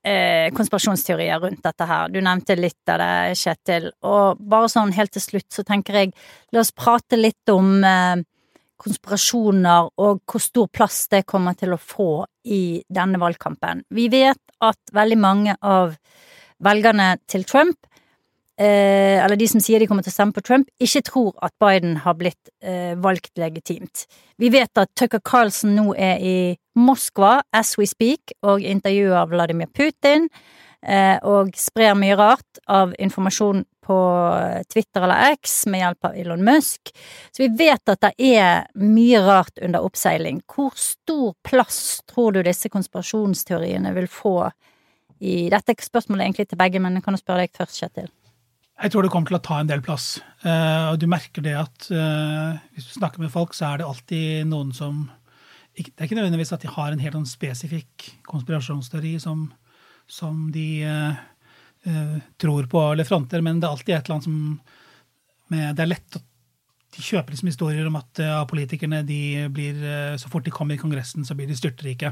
eh, konspirasjonsteorier rundt dette her. Du nevnte litt av det, Kjetil. Og bare sånn helt til slutt så tenker jeg, la oss prate litt om eh, konspirasjoner og hvor stor plass det kommer til å få i denne valgkampen. Vi vet at veldig mange av velgerne til Trump, eh, eller de som sier de kommer til å stemme på Trump, ikke tror at Biden har blitt eh, valgt legitimt. Vi vet at Tucker Carlson nå er i Moskva as we speak og intervjuer Vladimir Putin eh, og sprer mye rart av informasjon på Twitter eller X med hjelp av Elon Musk. Så vi vet at det er mye rart under oppseiling. Hvor stor plass tror du disse konspirasjonsteoriene vil få i Dette er spørsmålet egentlig til begge, men jeg kan jo spørre deg først, Kjetil.
Jeg tror det kommer til å ta en del plass. Uh, og du merker det at uh, hvis du snakker med folk, så er det alltid noen som Det er ikke nødvendigvis at de har en helt sånn spesifikk konspirasjonsteori som, som de uh, tror på alle fronter, men det er alltid et eller annet som med, Det er lett å de kjøper liksom historier om at ja, politikerne de blir, så fort de kommer i Kongressen, så blir de styrtrike.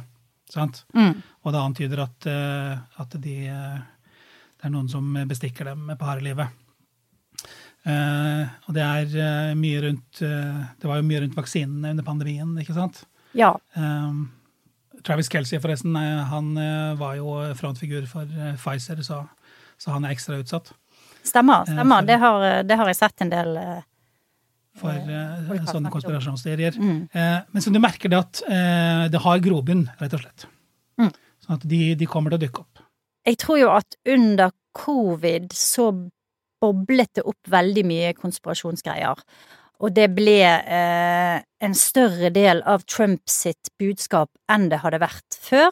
Sant?
Mm.
Og det antyder at, at de det er noen som bestikker dem på harelivet. Uh, og det er mye rundt Det var jo mye rundt vaksinene under pandemien, ikke sant?
Ja.
Travis Kelsey, forresten, han var jo frontfigur for Pfizer, så, så, han er ekstra utsatt.
Stemmer. stemmer. For, det, har, det, har, jeg sett en del
For sånne konspirasjonsteorier.
Mm.
men som du merker det at det har grobunn, rett og slett.
Mm.
Sånn at de, de kommer til å dykke opp.
Jeg tror jo at under covid så boblet det opp veldig mye konspirasjonsgreier. Og det ble eh, en større del av Trump sitt budskap enn det hadde vært før.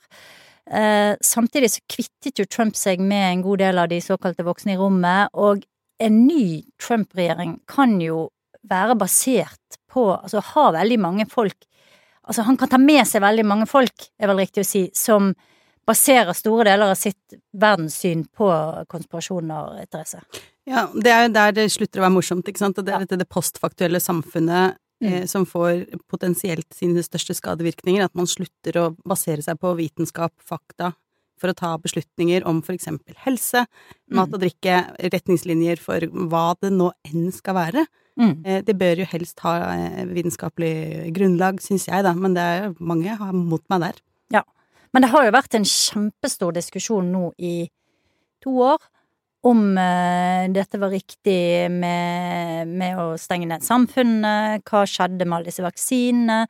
Eh, samtidig så kvittet jo Trump seg med en god del av de såkalte voksne i rommet, og en ny Trump-regjering kan jo være basert på Altså ha veldig mange folk Altså han kan ta med seg veldig mange folk, er vel riktig å si, som baserer store deler av sitt verdenssyn på konspirasjoner, Therese.
Ja, det er jo der det slutter å være morsomt, ikke sant. Det er dette det postfaktuelle samfunnet mm. eh, som får potensielt sine største skadevirkninger. At man slutter å basere seg på vitenskap, fakta, for å ta beslutninger om for eksempel helse, mat og drikke, retningslinjer for hva det nå enn skal være.
Mm.
Eh, det bør jo helst ha eh, vitenskapelig grunnlag, syns jeg, da, men det er mange har mot meg der.
Ja. Men det har jo vært en kjempestor diskusjon nå i to år om uh, dette var riktig med, med, å stenge ned samfunnet, hva skjedde med alle disse vaksinene.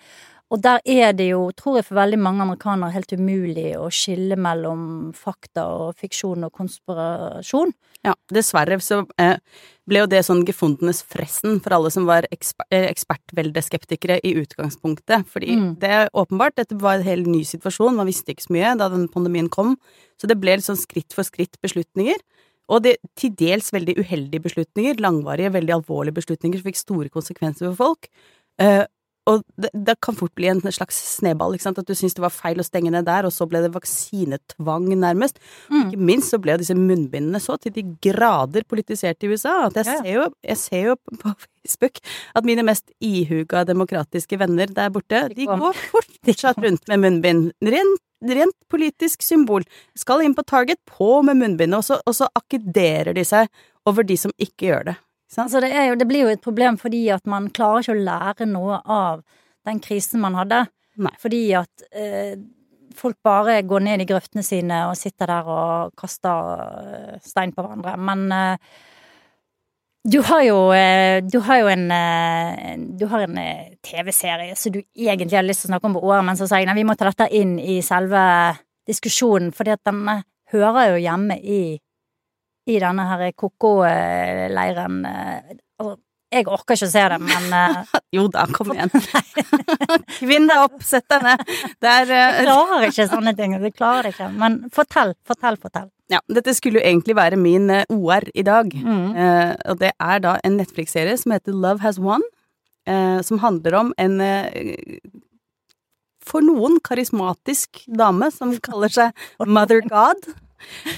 Og der er det jo, tror jeg for veldig mange amerikanere, helt umulig å skille mellom fakta og fiksjon og konspirasjon.
Ja, dessverre så eh, ble jo det sånn gefundenes fressen for alle som var eksper eh, ekspertveldeskeptikere i utgangspunktet. Fordi mm. det er åpenbart, dette var en helt ny situasjon, man visste ikke så mye da den pandemien kom. Så det ble litt sånn skritt for skritt beslutninger. Og det til dels veldig uheldige beslutninger, langvarige, veldig alvorlige beslutninger som fikk store konsekvenser for folk. Eh, og det, det, kan fort bli en slags sneball, at du syns det var feil å stenge ned der, og så ble det vaksinetvang, nærmest. Mm. Ikke minst så ble disse munnbindene så til de grader politisert i USA at jeg, ja. ser, jo, jeg ser jo på Facebook at mine mest ihuga demokratiske venner der borte, de går fortsatt rundt med munnbind. Rent, rent politisk symbol. Skal inn på Target, på med munnbindet, og så, og så akkiderer de seg over de som ikke gjør det.
Altså det, jo, det, blir jo et problem fordi at man klarer ikke å lære noe av den krisen man hadde.
Nei.
Fordi at eh, folk bare går ned i grøftene sine og sitter der og kaster eh, stein på hverandre. Men eh, du har jo, eh, du har jo en, eh, en TV-serie som du egentlig hadde lyst til å snakke om på året, men så sa jeg nei, vi må ta dette inn i selve diskusjonen, fordi at den hører jo hjemme i i denne her koko-leiren. Altså, jeg orker ikke å se det, men uh...
Jo da, kom igjen. Kvinn deg opp, sett deg ned.
Der, uh... Jeg klarer ikke sånne ting. Jeg klarer det ikke. Men fortell, fortell, fortell.
Ja, dette skulle jo egentlig være min uh, OR i dag.
Mm.
og det er da en Netflix-serie som heter Love Has Won. som handler om en for noen karismatisk dame som kaller seg Mother God.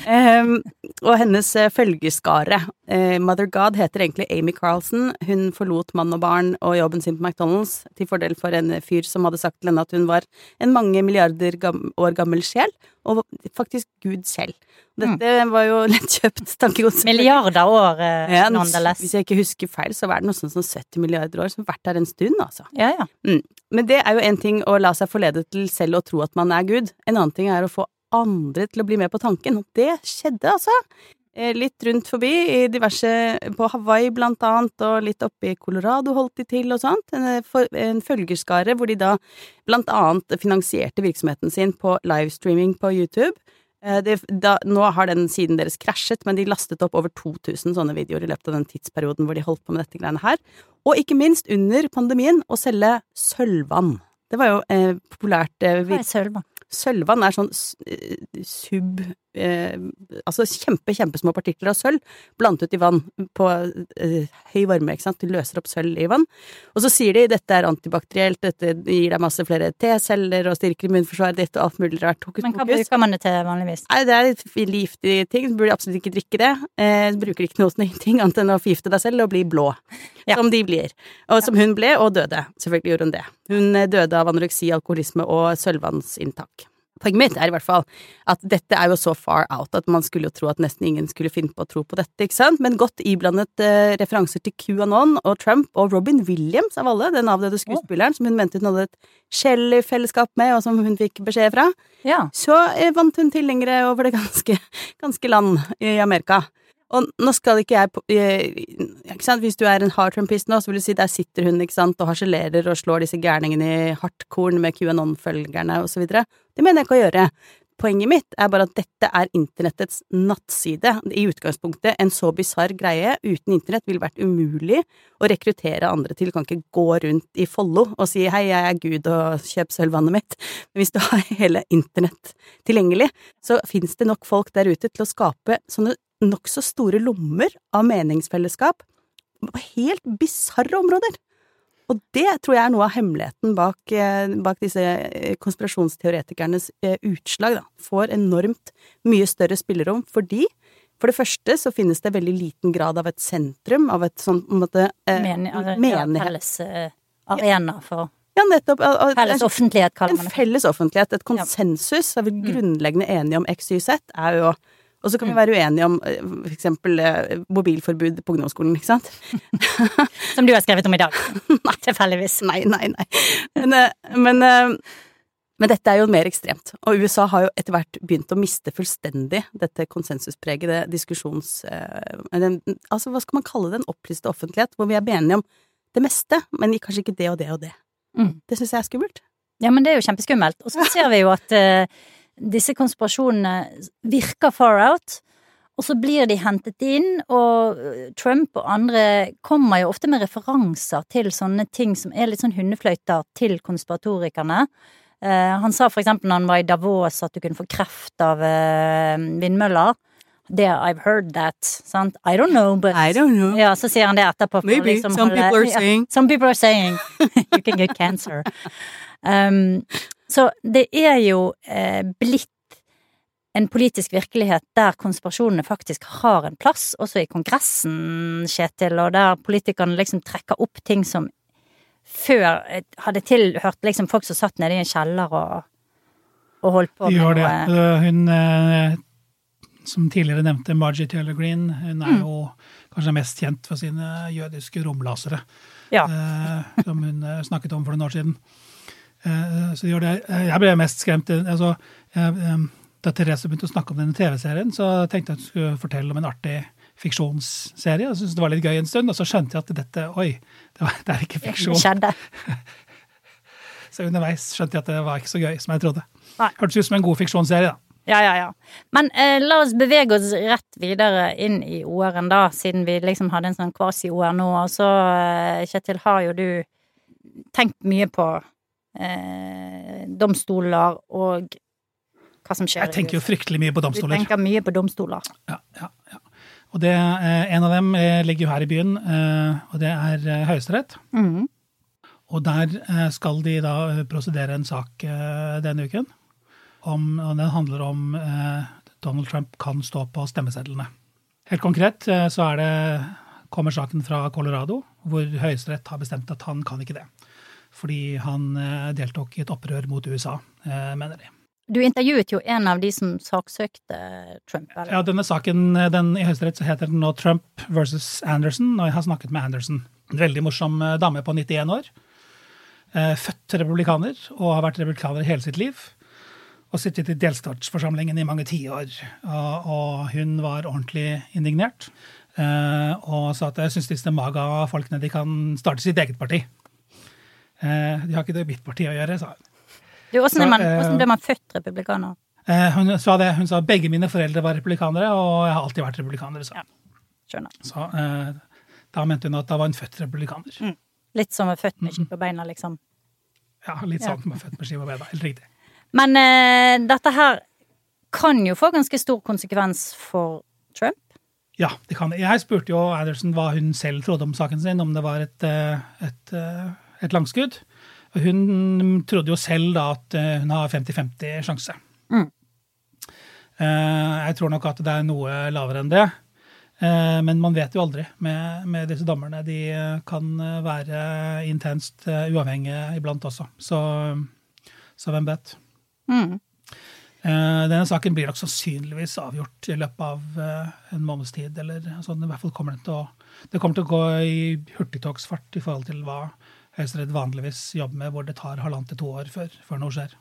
Um, og hennes uh, følgeskare. Uh, Mother God heter egentlig Amy Carlson. Hun forlot mann og barn og jobben sin på McDonald's til fordel for en fyr som hadde sagt til henne at hun var en mange milliarder gam år gammel sjel, og faktisk Gud selv. Dette mm. var jo lettkjøpt tankegods.
Milliarder år, uh,
ja, nonetheless. Hvis jeg ikke husker feil, så var det noe sånt som 70 milliarder år som har vært der en stund, altså.
Ja, ja.
Mm. Men det er jo en ting å la seg forlede til selv å tro at man er Gud. En annen ting er å få andre til å bli med på tanken. Og det skjedde, altså. Eh, litt rundt forbi, i diverse På Hawaii blant annet, og litt oppe i Colorado holdt de til og sånt. En, eh, en følgerskare hvor de da blant annet finansierte virksomheten sin på livestreaming på YouTube. Eh, det, da, nå har den siden deres krasjet, men de lastet opp over 2000 sånne videoer i løpet av den tidsperioden hvor de holdt på med dette greiene her. Og ikke minst under pandemien å selge sølvvann. Det var jo eh, populært. Eh,
Hva er sølvvann?
Sølvvann er sånn eh, sub eh, Altså kjempe, kjempesmå partikler av sølv blandet ut i vann på eh, høy varme, ikke sant. Du løser opp sølv i vann. Og så sier de dette er antibakterielt, dette gir deg masse flere T-celler og styrker immunforsvaret ditt og alt mulig rart. Hokus
Men hva bruker man det til vanligvis?
Nei, det er litt giftig ting. Du burde absolutt ikke drikke det. Eh, du bruker ikke noe sånne ting annet enn å forgifte deg selv og bli blå. Ja. Som de blir. Og som hun ble, og døde. Selvfølgelig gjorde hun det. Hun eh, døde av anoreksi, alkoholisme og sølvvannsinntak. Poenget mitt er i hvert fall at dette er jo så far out at man skulle jo tro at nesten ingen skulle finne på å tro på dette, ikke sant, men godt iblandet eh, referanser til QAnon og Trump og Robin Williams av alle, den avdøde skuespilleren som hun mente hun hadde et Shelley-fellesskap med, og som hun fikk beskjed fra,
ja.
så eh, vant hun tilhengere over det ganske, ganske land i Amerika. Og nå skal ikke jeg eh, ikke sant? Hvis du er en hard trumpist nå, så vil du si der sitter hun ikke sant, og harselerer og slår disse gærningene i hardtkorn med QAnon-følgerne og så videre. Det mener jeg ikke å gjøre. Poenget mitt er bare at dette er internettets nattside. I utgangspunktet en så bisarr greie uten internett ville vært umulig å rekruttere andre til. Du kan ikke gå rundt i Follo og si hei, jeg er Gud og kjøp sølvvannet mitt. Men hvis du har hele internett tilgjengelig, så finnes det nok folk der ute til å skape sånne nokså store lommer av meningsfellesskap på helt bisarre områder. Og det tror jeg er noe av hemmeligheten bak, eh, bak disse eh, konspirasjonsteoretikernes eh, utslag. Da. Får enormt mye større spillerom fordi for det første så finnes det veldig liten grad av et sentrum, av et sånn på en måte
eh, altså. Felles eh, arena for
ja, nettopp.
Felles offentlighet, kaller man
det. En felles offentlighet, et konsensus. Er vi mm. grunnleggende enige om XYZ, er jo og så kan vi mm. være uenige om f.eks. for eksempel eh, mobilforbud på ungdomsskolen, ikke sant?
Som du har skrevet om i dag. nei, tilfeldigvis.
Nei, nei, nei. Men, eh, men, men, dette er jo mer ekstremt. Og USA har jo etter hvert begynt å miste fullstendig dette konsensuspregede diskusjons... Altså, hva skal man kalle det? En opplyste offentlighet, hvor vi er enige om det meste, men kanskje ikke det og det og det. Mm. Det syns jeg er skummelt.
Ja, men det er jo kjempeskummelt. Og så ser vi jo at disse konspirasjonene virker far out, og så blir de hentet inn, og øh, Trump og andre kommer jo ofte med referanser til sånne ting som er litt sånn hundefløyter til konspiratorikerne. Uh, han sa for eksempel når han var i Davos at du kunne få kreft av uh, vindmøller. Det I've heard that, sant? I don't know, but
I don't know.
Ja, så sier han det etterpå.
Maybe. Liksom some people are ja.
Some people are saying. you can get cancer. Um, så det er jo eh, blitt en politisk virkelighet der konspirasjonene faktisk har en plass, også i Kongressen, Kjetil, og der politikerne liksom trekker opp ting som før hadde tilhørt liksom folk som satt nede i en kjeller og, og holdt på
med Gjør det. Noe. Hun eh, som tidligere nevnte, Margie Taylor Green, hun er mm. jo kanskje mest kjent for sine jødiske romlasere,
ja.
eh, som hun eh, snakket om for noen år siden. Eh, de gjør det. Eh, jeg ble mest skremt altså, Da Therese begynte å snakke om denne TV-serien, så tenkte jeg at hun skulle fortelle om en artig fiksjonsserie. Jeg syntes det var litt gøy en stund, og så skjønte jeg at dette Oi, det, var, det er ikke fiksjon.
Det
så underveis skjønte jeg at det var ikke så gøy som jeg trodde. Nei. Hørtes ut som en god fiksjonsserie, da.
Ja, ja, ja. Men eh, la oss bevege oss rett videre inn i OR-en, da, siden vi liksom hadde en sånn kvasi-OR nå. Og så, eh, Kjetil, har jo du tenkt mye på eh, domstoler og hva som skjer.
Jeg tenker jo fryktelig mye på domstoler.
Du tenker mye på domstoler.
Ja, ja, ja. Og det, eh, en av dem eh, ligger jo her i byen, eh, og det er eh, Høyesterett.
Mm.
Og der eh, skal de da prosedere en sak denne uken. Om, og den handler om Donald Trump kan stå på stemmesedlene. Helt konkret så er det, kommer saken fra Colorado, hvor Høyesterett har bestemt at han kan ikke det. Fordi han eh, deltok i et opprør mot USA, eh, mener de.
Du intervjuet jo en av de som saksøkte Trump. Eller?
Ja, denne saken den, I Høyesterett så heter den nå Trump versus Anderson, og jeg har snakket med Anderson. En veldig morsom dame på 91 år. Født republikaner og har vært republikaner hele sitt liv og sittet i delstatsforsamlingen i mange tiår. Og, og hun var ordentlig indignert. Og sa at jeg syns disse maga-folkene de kan starte sitt eget parti. Uh, de har ikke det mitt parti å gjøre, sa hun.
Du, hvordan, man, hvordan ble man født republikaner?
hun sa det. Hun sa begge mine foreldre var republikanere, og jeg har alltid vært republikaner. Så, ja.
Skjønner.
så da mente hun at da var hun født republikaner.
Mm. Litt som med født med ski på beina, liksom?
Ja, litt sånn som med født med ski på beina. Helt riktig.
Men eh, dette her kan jo få ganske stor konsekvens for Trump.
Ja, det kan det. Jeg spurte jo Anderson hva hun selv trodde om saken sin, om det var et, et, et, eh, et langskudd. Og Hun trodde jo selv da at eh, hun har 50-50 sjanse. Mm. Jeg tror nok at det er noe lavere enn det. Men man vet jo aldri med, med disse dommerne. De kan være intenst uavhengige iblant også. Så, så hvem vet. Mm. Denne saken blir nok sannsynligvis avgjort i løpet av eh, en måneds tid. eller sånn, i hvert fall kommer den til å, det kommer til å gå i hurtigtogsfart i forhold til hva Høyesterett vanligvis jobber med, hvor det tar halvannet til to år før, før noe skjer.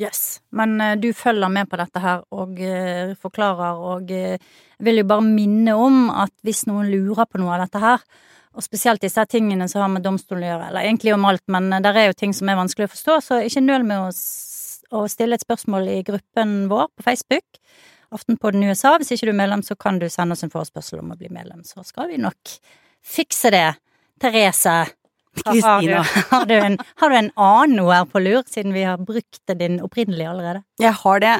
Yes, men uh, du følger med på dette her og uh, forklarer, og jeg vil jo bare minne om at hvis noen lurer på noe av dette her, og spesielt disse tingene som har med domstolen å gjøre, eller egentlig om alt, men det er jo ting som er vanskelig å forstå, så ikke nøl med å å stille et spørsmål i gruppen vår på Facebook. Aftenpodden USA. Hvis ikke du er medlem, så kan du sende oss en forespørsel om å bli medlem, så skal vi nok fikse det. Therese, har du, har, du en, har du en annen noe her på lur, siden vi har brukt din opprinnelige allerede?
Jeg har det.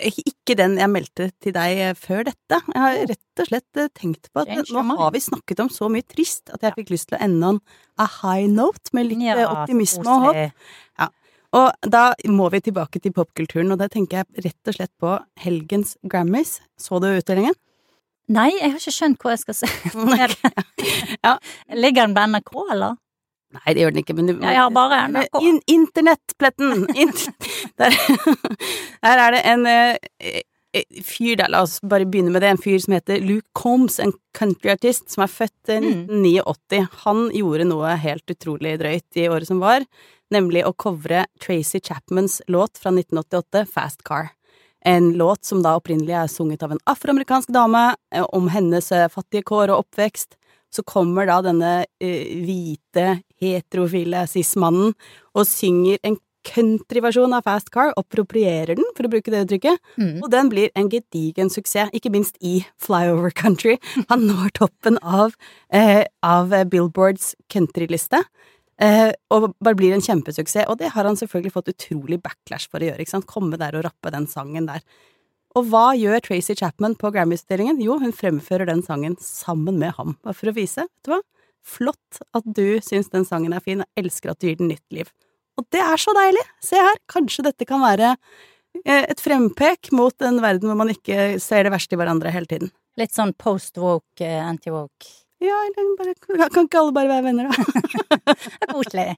Ikke den jeg meldte til deg før dette. Jeg har rett og slett eh, tenkt på at nå har vi snakket om så mye trist at jeg fikk lyst til å ende on a high note med litt ja, optimisme og håp. Ja. Og da må vi tilbake til popkulturen, og det tenker jeg rett og slett på helgens Grammys. Så du utdelingen?
Nei, jeg har ikke skjønt hva jeg skal se. ja. Ligger den på NRK, eller?
Nei, det gjør den ikke, men du
Jeg har bare NRK.
In Internettpletten! der, der, er det en eh, eh, fyr der, la oss bare begynne med det, en fyr som heter Luke Combs, en countryartist som er født i 1989. Mm. Han gjorde noe helt utrolig drøyt i året som var nemlig å covre Tracy Chapmans låt fra 1988, Fast Car. En låt som da opprinnelig er sunget av en afroamerikansk dame, eh, om hennes eh, fattige kår og oppvekst. Så kommer da denne hvite, heterofile cis-mannen og synger en countryversjon av Fast Car, approprierer den, for å bruke det uttrykket, mm. og den blir en gedigen suksess, ikke minst i Flyover Country. Han når toppen av, eh, av Billboards countryliste. Eh, og bare blir en kjempesuksess. Og det har han selvfølgelig fått utrolig backlash for å gjøre. ikke sant? Komme der og rappe den sangen der. Og hva gjør Tracy Chapman på Grammy-utdelingen? Jo, hun fremfører den sangen sammen med ham. Bare for å vise, vet du hva, flott at du syns den sangen er fin, og elsker at du gir den nytt liv. Og det er så deilig! Se her, kanskje dette kan være eh, et frempek mot en verden hvor man ikke ser det verste i hverandre hele tiden.
Litt sånn post-woke, eh, anti-woke?
Ja, eller bare Kan ikke alle bare være venner, da?
Koselig.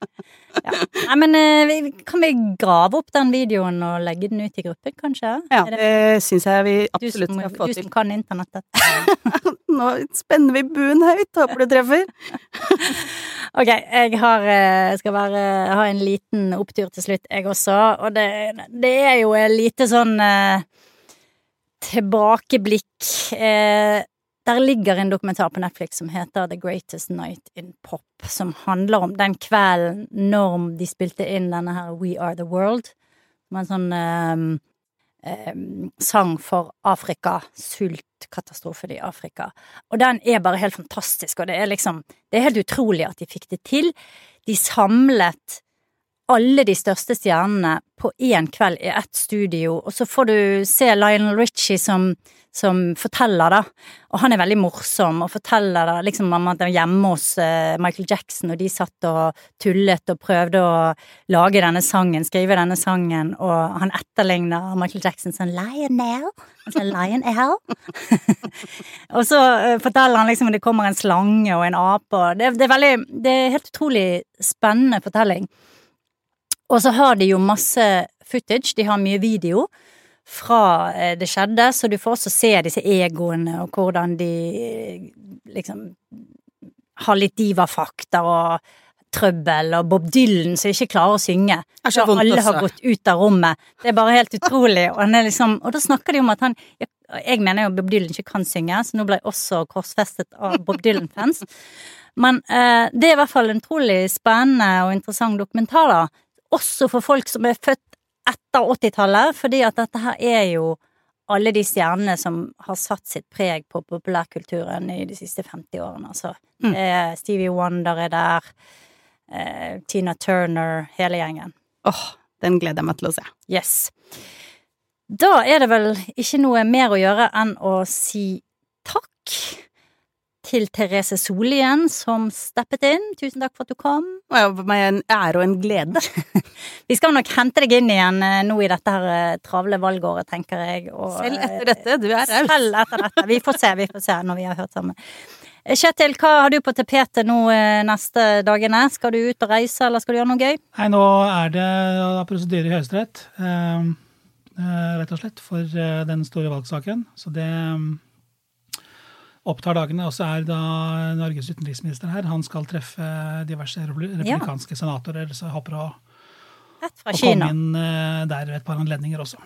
Ja. Nei, men eh, kan vi grave opp den videoen og legge den ut i gruppen, kanskje?
Ja, det, det syns jeg vi absolutt skal få
til. Du som kan internettet.
Nå spenner vi buen høyt, håper du treffer.
ok, jeg har, eh, skal bare ha en liten opptur til slutt, jeg også. Og det, det er jo lite sånn eh, tilbakeblikk. Eh, der ligger en dokumentar på Netflix som heter The Greatest Night in Pop, som handler om den kvelden når de spilte inn denne her We Are The World, er en sånn um, um, sang for Afrika, sultkatastrofen i Afrika. Og den er bare helt fantastisk, og det er liksom Det er helt utrolig at de fikk det til. De samlet alle de største stjernene på én kveld i ett studio, og så får du se Lionel Richie som, som forteller, da. Og han er veldig morsom og forteller da, liksom om at han var hjemme hos uh, Michael Jackson, og de satt og tullet og prøvde å lage denne sangen, skrive denne sangen, og han etterligner Michael Jackson sånn Lionel? Altså Lionel? og så uh, forteller han liksom at det kommer en slange og en ape, og det, det er veldig Det er helt utrolig spennende fortelling. Og så har de jo masse footage, de har mye video fra eh, det skjedde, så du får også se disse egoene og hvordan de eh, liksom har litt divafakter og trøbbel, og Bob Dylan som ikke klarer å synge.
så
og alle har gått ut av rommet. Det er bare helt utrolig. Og, han liksom, og da snakker de om at han Jeg, jeg mener jo Bob Dylan ikke kan synge, så nå ble jeg også korsfestet av Bob Dylan-fans. Men eh, det er i hvert fall en utrolig spennende og interessant dokumentar, da. Også for folk som er født etter 80-tallet, fordi at dette her er jo alle de stjernene som har satt sitt preg på populærkulturen i de siste 50 årene, altså.
Mm.
Eh, Stevie Wonder er der, eh, Tina Turner, hele gjengen.
Åh, den gleder jeg meg til å se.
Yes. Da er det vel ikke noe mer å gjøre enn å si takk til Therese Solien som steppet inn. Tusen takk for at du kom.
Var meg en ære og en glede.
Vi skal nok hente deg inn igjen eh, nå i dette her eh, travle valgåret, tenker jeg. Og,
Selv
eh,
etter dette, du er raus.
Selv etter dette. Vi får se, vi får se når vi har hørt sammen. Kjetil, hva har du på tapetet nå neste dagene? Skal du ut og reise, eller skal du gjøre noe gøy?
Nei, nå er det å prosedyre i Høyesterett, rett og slett, for den store valgsaken. Så det opptar dagene. Og så er da Norges utenriksminister her. Han skal treffe diverse republikanske republikanske senatorer, så jeg håper å, å komme inn eh, der ved et par anledninger også.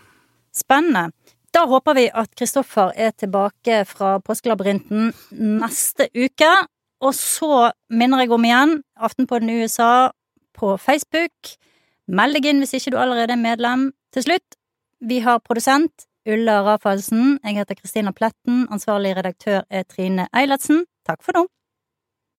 Spennende. Da håper vi at Kristoffer er tilbake fra påskelabyrinten neste uke. Og så minner jeg om igjen Aftenpodden USA på Facebook. Meld deg inn hvis ikke du allerede er medlem. Til slutt, vi har produsent Ulla Rafaelsen. Jeg heter Kristina Pletten. Ansvarlig redaktør er Trine Eilertsen. Takk for nå.